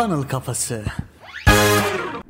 Funnel Kafası.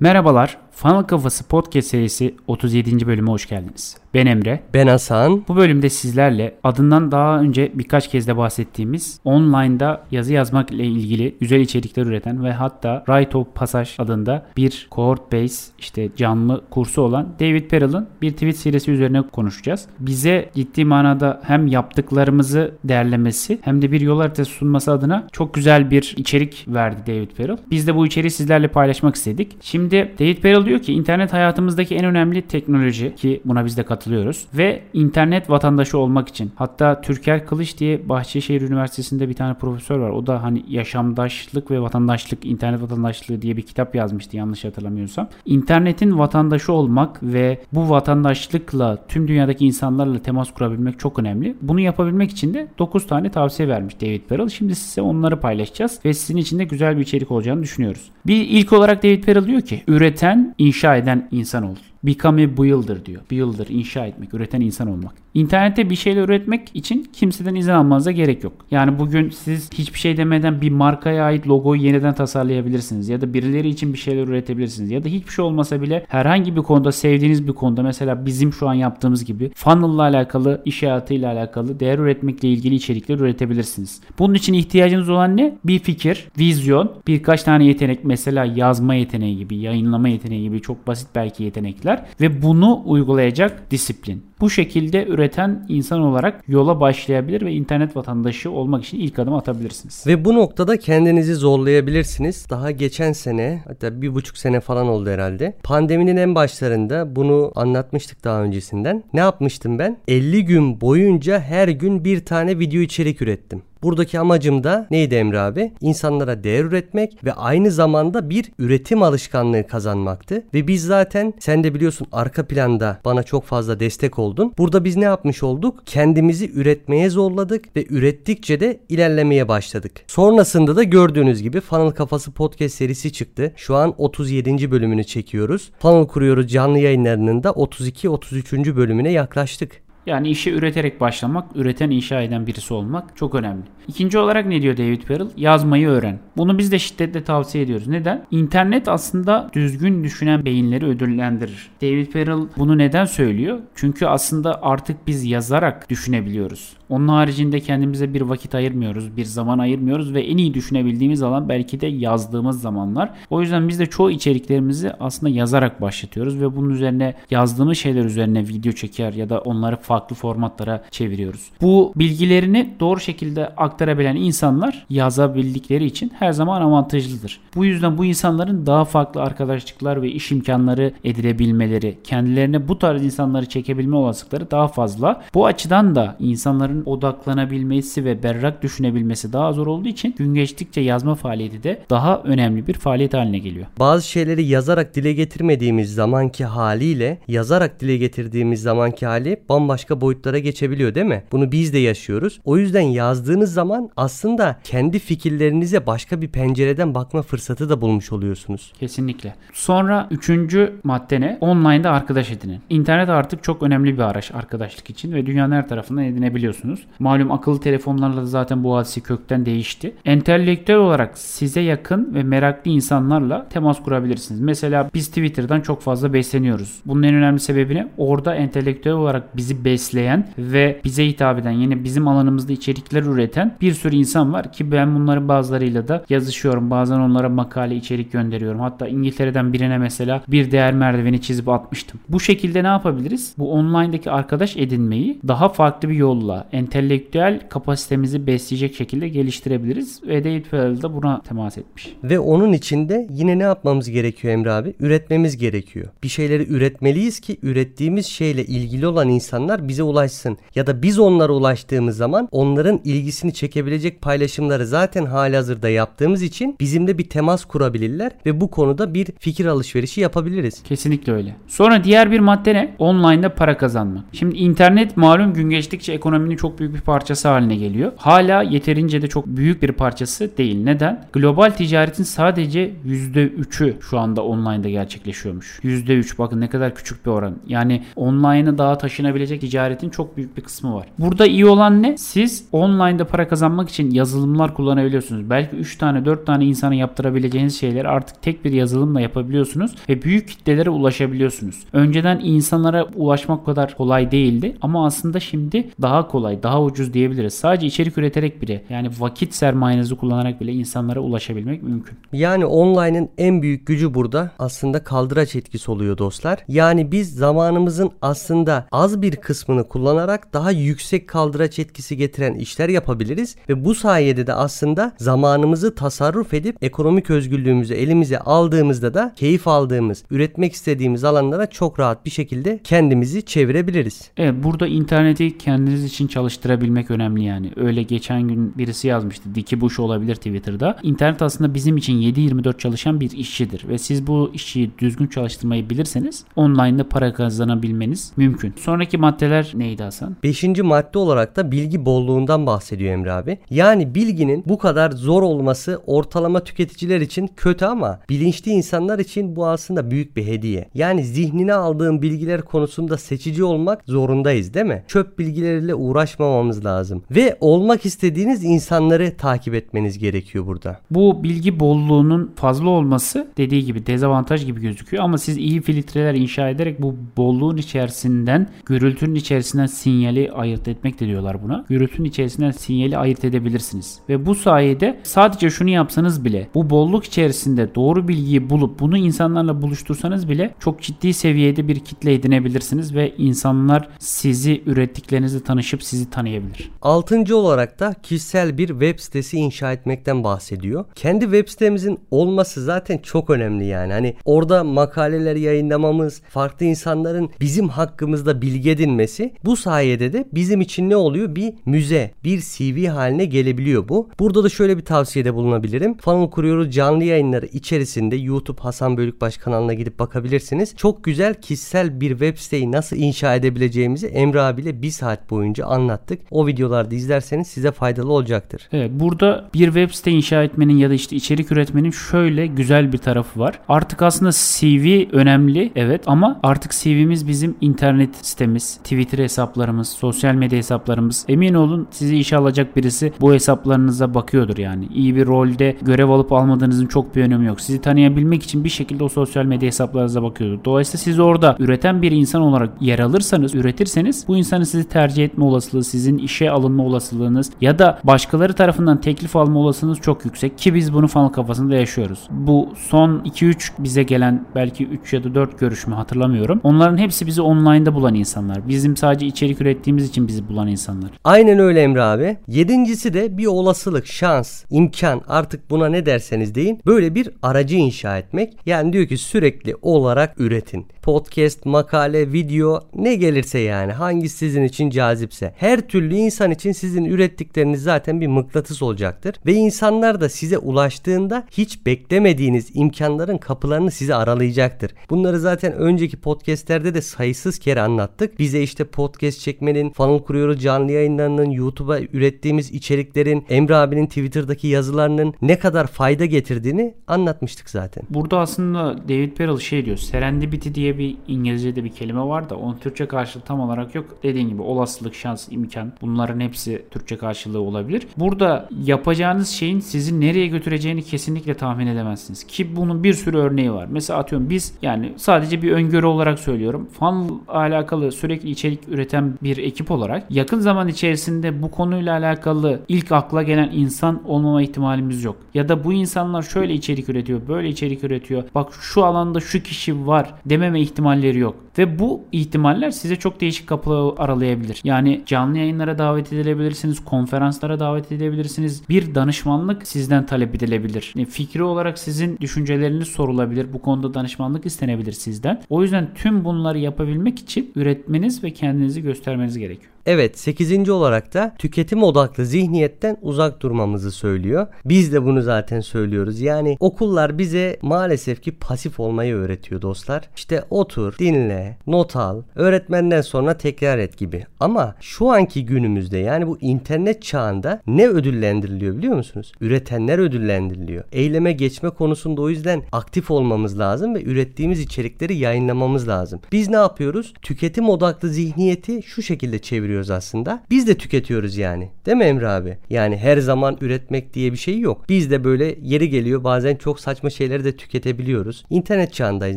Merhabalar, Funnel Kafası Podcast serisi 37. bölüme hoş geldiniz. Ben Emre. Ben Hasan. Bu bölümde sizlerle adından daha önce birkaç kez de bahsettiğimiz online'da yazı yazmak ile ilgili güzel içerikler üreten ve hatta Write of Passage adında bir cohort base işte canlı kursu olan David Perel'ın bir tweet serisi üzerine konuşacağız. Bize ciddi manada hem yaptıklarımızı değerlemesi hem de bir yol haritası sunması adına çok güzel bir içerik verdi David Perel. Biz de bu içeriği sizlerle paylaşmak istedik. Şimdi David Perel diyor ki internet hayatımızdaki en önemli teknoloji ki buna biz de katılıyoruz ve internet vatandaşı olmak için hatta Türker Kılıç diye Bahçeşehir Üniversitesi'nde bir tane profesör var. O da hani yaşamdaşlık ve vatandaşlık, internet vatandaşlığı diye bir kitap yazmıştı yanlış hatırlamıyorsam. İnternetin vatandaşı olmak ve bu vatandaşlıkla tüm dünyadaki insanlarla temas kurabilmek çok önemli. Bunu yapabilmek için de 9 tane tavsiye vermiş David Perel. Şimdi size onları paylaşacağız ve sizin için de güzel bir içerik olacağını düşünüyoruz. Bir ilk olarak David Perel diyor ki üreten, inşa eden insan ol. Become a builder diyor. Builder, inşa etmek, üreten insan olmak. İnternette bir şeyler üretmek için kimseden izin almanıza gerek yok. Yani bugün siz hiçbir şey demeden bir markaya ait logoyu yeniden tasarlayabilirsiniz. Ya da birileri için bir şeyler üretebilirsiniz. Ya da hiçbir şey olmasa bile herhangi bir konuda sevdiğiniz bir konuda mesela bizim şu an yaptığımız gibi funnel ile alakalı, iş hayatıyla alakalı değer üretmekle ilgili içerikler üretebilirsiniz. Bunun için ihtiyacınız olan ne? Bir fikir, vizyon, birkaç tane yetenek mesela yazma yeteneği gibi, yayınlama yeteneği gibi çok basit belki yetenekler ve bunu uygulayacak disiplin. Bu şekilde üreten insan olarak yola başlayabilir ve internet vatandaşı olmak için ilk adım atabilirsiniz. Ve bu noktada kendinizi zorlayabilirsiniz. Daha geçen sene hatta bir buçuk sene falan oldu herhalde. Pandeminin en başlarında bunu anlatmıştık daha öncesinden. Ne yapmıştım ben? 50 gün boyunca her gün bir tane video içerik ürettim. Buradaki amacım da neydi Emre abi? İnsanlara değer üretmek ve aynı zamanda bir üretim alışkanlığı kazanmaktı. Ve biz zaten sen de biliyorsun arka planda bana çok fazla destek oldun. Burada biz ne yapmış olduk? Kendimizi üretmeye zorladık ve ürettikçe de ilerlemeye başladık. Sonrasında da gördüğünüz gibi Funnel Kafası podcast serisi çıktı. Şu an 37. bölümünü çekiyoruz. Funnel kuruyoruz canlı yayınlarının da 32-33. bölümüne yaklaştık. Yani işi üreterek başlamak, üreten inşa eden birisi olmak çok önemli. İkinci olarak ne diyor David Perel? Yazmayı öğren. Bunu biz de şiddetle tavsiye ediyoruz. Neden? İnternet aslında düzgün düşünen beyinleri ödüllendirir. David Perel bunu neden söylüyor? Çünkü aslında artık biz yazarak düşünebiliyoruz. Onun haricinde kendimize bir vakit ayırmıyoruz, bir zaman ayırmıyoruz ve en iyi düşünebildiğimiz alan belki de yazdığımız zamanlar. O yüzden biz de çoğu içeriklerimizi aslında yazarak başlatıyoruz ve bunun üzerine yazdığımız şeyler üzerine video çeker ya da onları farklı formatlara çeviriyoruz. Bu bilgilerini doğru şekilde aktarabilen insanlar yazabildikleri için her zaman avantajlıdır. Bu yüzden bu insanların daha farklı arkadaşlıklar ve iş imkanları edinebilmeleri, kendilerine bu tarz insanları çekebilme olasılıkları daha fazla. Bu açıdan da insanların odaklanabilmesi ve berrak düşünebilmesi daha zor olduğu için gün geçtikçe yazma faaliyeti de daha önemli bir faaliyet haline geliyor. Bazı şeyleri yazarak dile getirmediğimiz zamanki haliyle yazarak dile getirdiğimiz zamanki hali bambaşka boyutlara geçebiliyor değil mi? Bunu biz de yaşıyoruz. O yüzden yazdığınız zaman aslında kendi fikirlerinize başka bir pencereden bakma fırsatı da bulmuş oluyorsunuz. Kesinlikle. Sonra üçüncü madde ne? Online'da arkadaş edinin. İnternet artık çok önemli bir araç arkadaşlık için ve dünyanın her tarafından edinebiliyorsunuz. Malum akıllı telefonlarla da zaten bu hadise kökten değişti. Entelektüel olarak size yakın ve meraklı insanlarla temas kurabilirsiniz. Mesela biz Twitter'dan çok fazla besleniyoruz. Bunun en önemli sebebi ne? Orada entelektüel olarak bizi besleyen ve bize hitap eden yine bizim alanımızda içerikler üreten bir sürü insan var ki ben bunların bazılarıyla da yazışıyorum. Bazen onlara makale içerik gönderiyorum. Hatta İngiltere'den birine mesela bir değer merdiveni çizip atmıştım. Bu şekilde ne yapabiliriz? Bu online'daki arkadaş edinmeyi daha farklı bir yolla entelektüel kapasitemizi besleyecek şekilde geliştirebiliriz. Ve David Farrell da buna temas etmiş. Ve onun içinde yine ne yapmamız gerekiyor Emre abi? Üretmemiz gerekiyor. Bir şeyleri üretmeliyiz ki ürettiğimiz şeyle ilgili olan insanlar bize ulaşsın. Ya da biz onlara ulaştığımız zaman onların ilgisini çekebilecek paylaşımları zaten hali hazırda yaptığımız için bizimle bir temas kurabilirler ve bu konuda bir fikir alışverişi yapabiliriz. Kesinlikle öyle. Sonra diğer bir madde ne? Online'da para kazanmak. Şimdi internet malum gün geçtikçe ekonominin çok büyük bir parçası haline geliyor. Hala yeterince de çok büyük bir parçası değil. Neden? Global ticaretin sadece %3'ü şu anda online'da gerçekleşiyormuş. %3 bakın ne kadar küçük bir oran. Yani online'a daha taşınabilecek ticaretin çok büyük bir kısmı var. Burada iyi olan ne? Siz online'da para kazanmak için yazılımlar kullanabiliyorsunuz. Belki 3 tane 4 tane insana yaptırabileceğiniz şeyleri artık tek bir yazılımla yapabiliyorsunuz ve büyük kitlelere ulaşabiliyorsunuz. Önceden insanlara ulaşmak kadar kolay değildi ama aslında şimdi daha kolay, daha ucuz diyebiliriz. Sadece içerik üreterek bile yani vakit sermayenizi kullanarak bile insanlara ulaşabilmek mümkün. Yani online'ın en büyük gücü burada aslında kaldıraç etkisi oluyor dostlar. Yani biz zamanımızın aslında az bir kısmını kullanarak daha yüksek kaldıraç etkisi getiren işler yapabiliriz ve bu sayede de aslında zamanımızı tasarruf edip ekonomik özgürlüğümüzü elimize aldığımızda da keyif aldığımız, üretmek istediğimiz alanlara çok rahat bir şekilde kendimizi çevirebiliriz. Evet burada interneti kendiniz için çalıştırabilmek önemli yani. Öyle geçen gün birisi yazmıştı. Diki Bush olabilir Twitter'da. İnternet aslında bizim için 7-24 çalışan bir işçidir ve siz bu işçiyi düzgün çalıştırmayı bilirseniz online'da para kazanabilmeniz mümkün. Sonraki maddeler neydi Hasan? Beşinci madde olarak da bilgi bolluğundan bahsediyor Emre abi. Yani bilginin bu kadar zor olması ortalama tüketiciler için kötü ama bilinçli insanlar için bu aslında büyük bir hediye. Yani zihnine aldığım bilgiler konusunda seçici olmak zorundayız değil mi? Çöp bilgileriyle uğraşmamamız lazım. Ve olmak istediğiniz insanları takip etmeniz gerekiyor burada. Bu bilgi bolluğunun fazla olması dediği gibi dezavantaj gibi gözüküyor ama siz iyi filtreler inşa ederek bu bolluğun içerisinden gürültünün içerisinden sinyali ayırt etmek de diyorlar buna. Gürültünün içerisinden sinyali ayırt edebilirsiniz. Ve bu sayede sadece şunu yapsanız bile bu bolluk içerisinde doğru bilgiyi bulup bunu insanlarla buluştursanız bile çok ciddi seviyede bir kitle edinebilirsiniz ve insanlar sizi ürettiklerinizle tanışıp sizi tanıyabilir. Altıncı olarak da kişisel bir web sitesi inşa etmekten bahsediyor. Kendi web sitemizin olması zaten çok önemli yani. Hani orada makaleler yayınlamamız, farklı insanların bizim hakkımızda bilgi edinmesi bu sayede de bizim için ne oluyor? Bir müze, bir CV haline gelebiliyor bu. Burada da şöyle bir tavsiyede bulunabilirim. Funnel kuruyoruz canlı yayınları içerisinde YouTube Hasan Bölükbaş kanalına gidip bakabilirsiniz. Çok güzel kişisel bir web siteyi nasıl inşa edebileceğimizi Emre abiyle bir saat boyunca anlattık. O videolarda izlerseniz size faydalı olacaktır. Evet burada bir web site inşa etmenin ya da işte içerik üretmenin şöyle güzel bir tarafı var. Artık aslında CV önemli evet ama artık CV'miz bizim internet sitemiz, Twitter hesaplarımız, sosyal medya hesaplarımız. Emin olun sizi işe alacak birisi bu hesaplarınıza bakıyordur yani. İyi bir rolde görev alıp almadığınızın çok bir önemi yok. Sizi tanıyabilmek için bir şekilde o sosyal medya hesaplarınıza bakıyordur. Dolayısıyla siz orada üreten bir insan olarak yer alırsanız, üretirseniz bu insanın sizi tercih etme olasılığı, sizin işe alınma olasılığınız ya da başkaları tarafından teklif alma olasılığınız çok yüksek ki biz bunu funnel kafasında yaşıyoruz. Bu son 2-3 bize gelen belki 3 ya da 4 görüşme hatırlamıyorum. Onların hepsi bizi online'da bulan insanlar. Bizim sadece içerik ürettiğimiz için bizi bulan insanlar. Aynen öyle Emre abi. Yedincisi de bir olasılık, şans, imkan artık buna ne derseniz deyin. Böyle bir aracı inşa etmek. Yani diyor ki sürekli olarak üretin. Podcast, makale, video ne gelirse yani hangisi sizin için cazipse. Her türlü insan için sizin ürettikleriniz zaten bir mıknatıs olacaktır. Ve insanlar da size ulaştığında hiç beklemediğiniz imkanların kapılarını size aralayacaktır. Bunları zaten önceki podcastlerde de sayısız kere anlattık. Bize işte podcast çekmenin, funnel kuruyoruz canlı yayınlarının, YouTube'a ürettiğimiz içeriklerin, Emre abinin Twitter'daki yazılarının ne kadar fayda getirdiğini anlatmıştık zaten. Burada aslında David Perel şey diyor. Serendipity diye bir İngilizce'de bir kelime var da onun Türkçe karşılığı tam olarak yok. Dediğin gibi olasılık, şans, imkan bunların hepsi Türkçe karşılığı olabilir. Burada yapacağınız şeyin sizi nereye götüreceğini kesinlikle tahmin edemezsiniz. Ki bunun bir sürü örneği var. Mesela atıyorum biz yani sadece bir öngörü olarak söylüyorum. Fan alakalı sürekli içerik üreten bir ekip olarak yakın zaman içerisinde bu konuyla alakalı ilk akla gelen insan olmama ihtimalimiz yok. Ya da bu insanlar şöyle içerik üretiyor, böyle içerik üretiyor. Bak şu alanda şu kişi var dememe ihtimalleri yok. Ve bu ihtimaller size çok değişik kapılar aralayabilir. Yani canlı yayınlara davet edilebilirsiniz, konferanslara davet edebilirsiniz. Bir danışmanlık sizden talep edilebilir. Yani fikri olarak sizin düşünceleriniz sorulabilir. Bu konuda danışmanlık istenebilir sizden. O yüzden tüm bunları yapabilmek için üretmeniz ve kendinizi göstermeniz gerekiyor. Evet 8. olarak da tüketim odaklı zihniyetten uzak durmamızı söylüyor. Biz de bunu zaten söylüyoruz. Yani okullar bize maalesef ki pasif olmayı öğretiyor dostlar. İşte otur, dinle, not al, öğretmenden sonra tekrar et gibi. Ama şu anki günümüzde yani bu internet çağında ne ödüllendiriliyor biliyor musunuz? Üretenler ödüllendiriliyor. Eyleme geçme konusunda o yüzden aktif olmamız lazım ve ürettiğimiz içerikleri yayınlamamız lazım. Biz ne yapıyoruz? Tüketim odaklı zihniyeti şu şekilde çeviriyoruz aslında. Biz de tüketiyoruz yani. Değil mi Emre abi? Yani her zaman üretmek diye bir şey yok. Biz de böyle yeri geliyor bazen çok saçma şeyleri de tüketebiliyoruz. İnternet çağındayız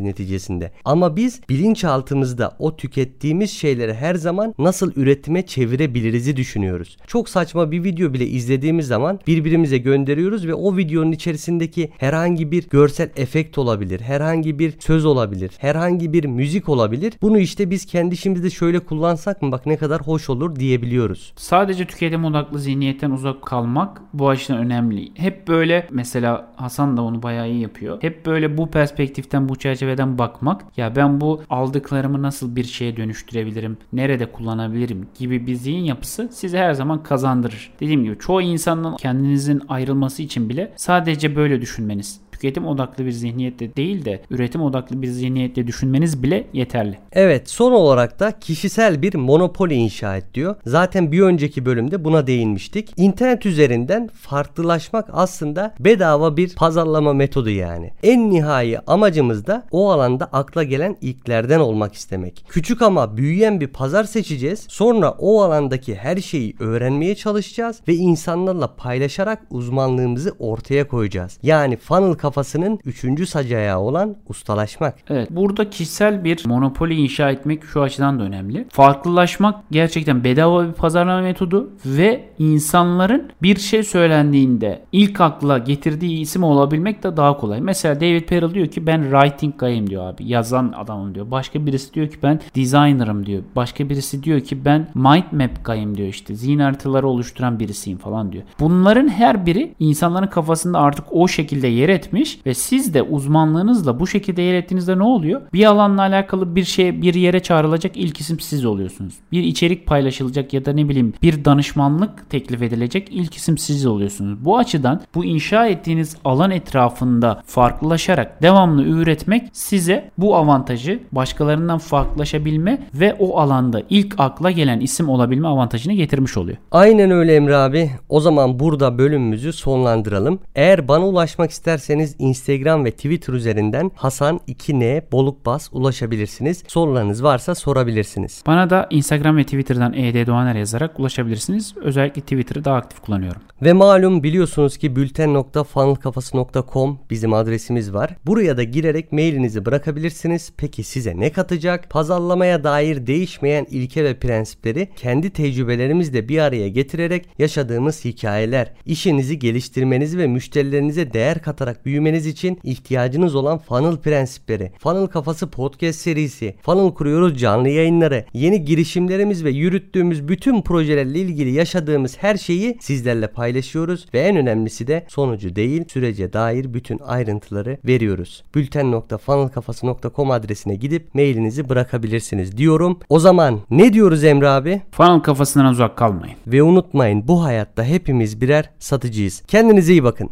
neticesinde. Ama biz bilinçaltımızda o tükettiğimiz şeyleri her zaman nasıl üretime çevirebiliriz düşünüyoruz. Çok saçma bir video bile izlediğimiz zaman birbirimize gönderiyoruz ve o videonun içerisindeki herhangi bir görsel efekt olabilir, herhangi bir söz olabilir, herhangi bir müzik olabilir. Bunu işte biz kendi işimizde şöyle kullansak mı bak ne kadar hoş olur diyebiliyoruz. Sadece tüketim odaklı zihniyetten uzak kalmak bu açıdan önemli. Hep böyle mesela Hasan da onu bayağı iyi yapıyor. Hep böyle bu perspektiften bu çerçeveden bakmak ya ben bu aldıklarımı nasıl bir şeye dönüştürebilirim, nerede kullanabilirim gibi bir zihin yapısı size her zaman kazandırır. Dediğim gibi çoğu insanın kendinizin ayrılması için bile sadece böyle düşünmeniz tüketim odaklı bir zihniyette değil de üretim odaklı bir zihniyette düşünmeniz bile yeterli. Evet son olarak da kişisel bir monopoli inşa et diyor. Zaten bir önceki bölümde buna değinmiştik. İnternet üzerinden farklılaşmak aslında bedava bir pazarlama metodu yani. En nihai amacımız da o alanda akla gelen ilklerden olmak istemek. Küçük ama büyüyen bir pazar seçeceğiz. Sonra o alandaki her şeyi öğrenmeye çalışacağız ve insanlarla paylaşarak uzmanlığımızı ortaya koyacağız. Yani funnel kafasının üçüncü sacayağı olan ustalaşmak. Evet burada kişisel bir monopoli inşa etmek şu açıdan da önemli. Farklılaşmak gerçekten bedava bir pazarlama metodu ve insanların bir şey söylendiğinde ilk akla getirdiği isim olabilmek de daha kolay. Mesela David Perel diyor ki ben writing guy'ım diyor abi. Yazan adamım diyor. Başka birisi diyor ki ben designer'ım diyor. Başka birisi diyor ki ben mind map guy'ım diyor işte. Zihin haritaları oluşturan birisiyim falan diyor. Bunların her biri insanların kafasında artık o şekilde yer etmiş ve siz de uzmanlığınızla bu şekilde yer ettiğinizde ne oluyor? Bir alanla alakalı bir şey bir yere çağrılacak ilk isim siz oluyorsunuz. Bir içerik paylaşılacak ya da ne bileyim bir danışmanlık teklif edilecek ilk isim siz oluyorsunuz. Bu açıdan bu inşa ettiğiniz alan etrafında farklılaşarak devamlı üretmek size bu avantajı başkalarından farklılaşabilme ve o alanda ilk akla gelen isim olabilme avantajını getirmiş oluyor. Aynen öyle Emre abi. O zaman burada bölümümüzü sonlandıralım. Eğer bana ulaşmak isterseniz Instagram ve Twitter üzerinden Hasan 2N Bolukbas ulaşabilirsiniz. Sorularınız varsa sorabilirsiniz. Bana da Instagram ve Twitter'dan ED Doğaner yazarak ulaşabilirsiniz. Özellikle Twitter'ı daha aktif kullanıyorum. Ve malum biliyorsunuz ki bülten.funnelkafası.com bizim adresimiz var. Buraya da girerek mailinizi bırakabilirsiniz. Peki size ne katacak? Pazarlamaya dair değişmeyen ilke ve prensipleri kendi tecrübelerimizle bir araya getirerek yaşadığımız hikayeler, işinizi geliştirmenizi ve müşterilerinize değer katarak büyümeniz için ihtiyacınız olan funnel prensipleri, funnel kafası podcast serisi, funnel kuruyoruz canlı yayınları, yeni girişimlerimiz ve yürüttüğümüz bütün projelerle ilgili yaşadığımız her şeyi sizlerle paylaşıyoruz ve en önemlisi de sonucu değil sürece dair bütün ayrıntıları veriyoruz. bülten.funnelkafası.com adresine gidip mailinizi bırakabilirsiniz diyorum. O zaman ne diyoruz Emre abi? Funnel kafasından uzak kalmayın. Ve unutmayın bu hayatta hepimiz birer satıcıyız. Kendinize iyi bakın.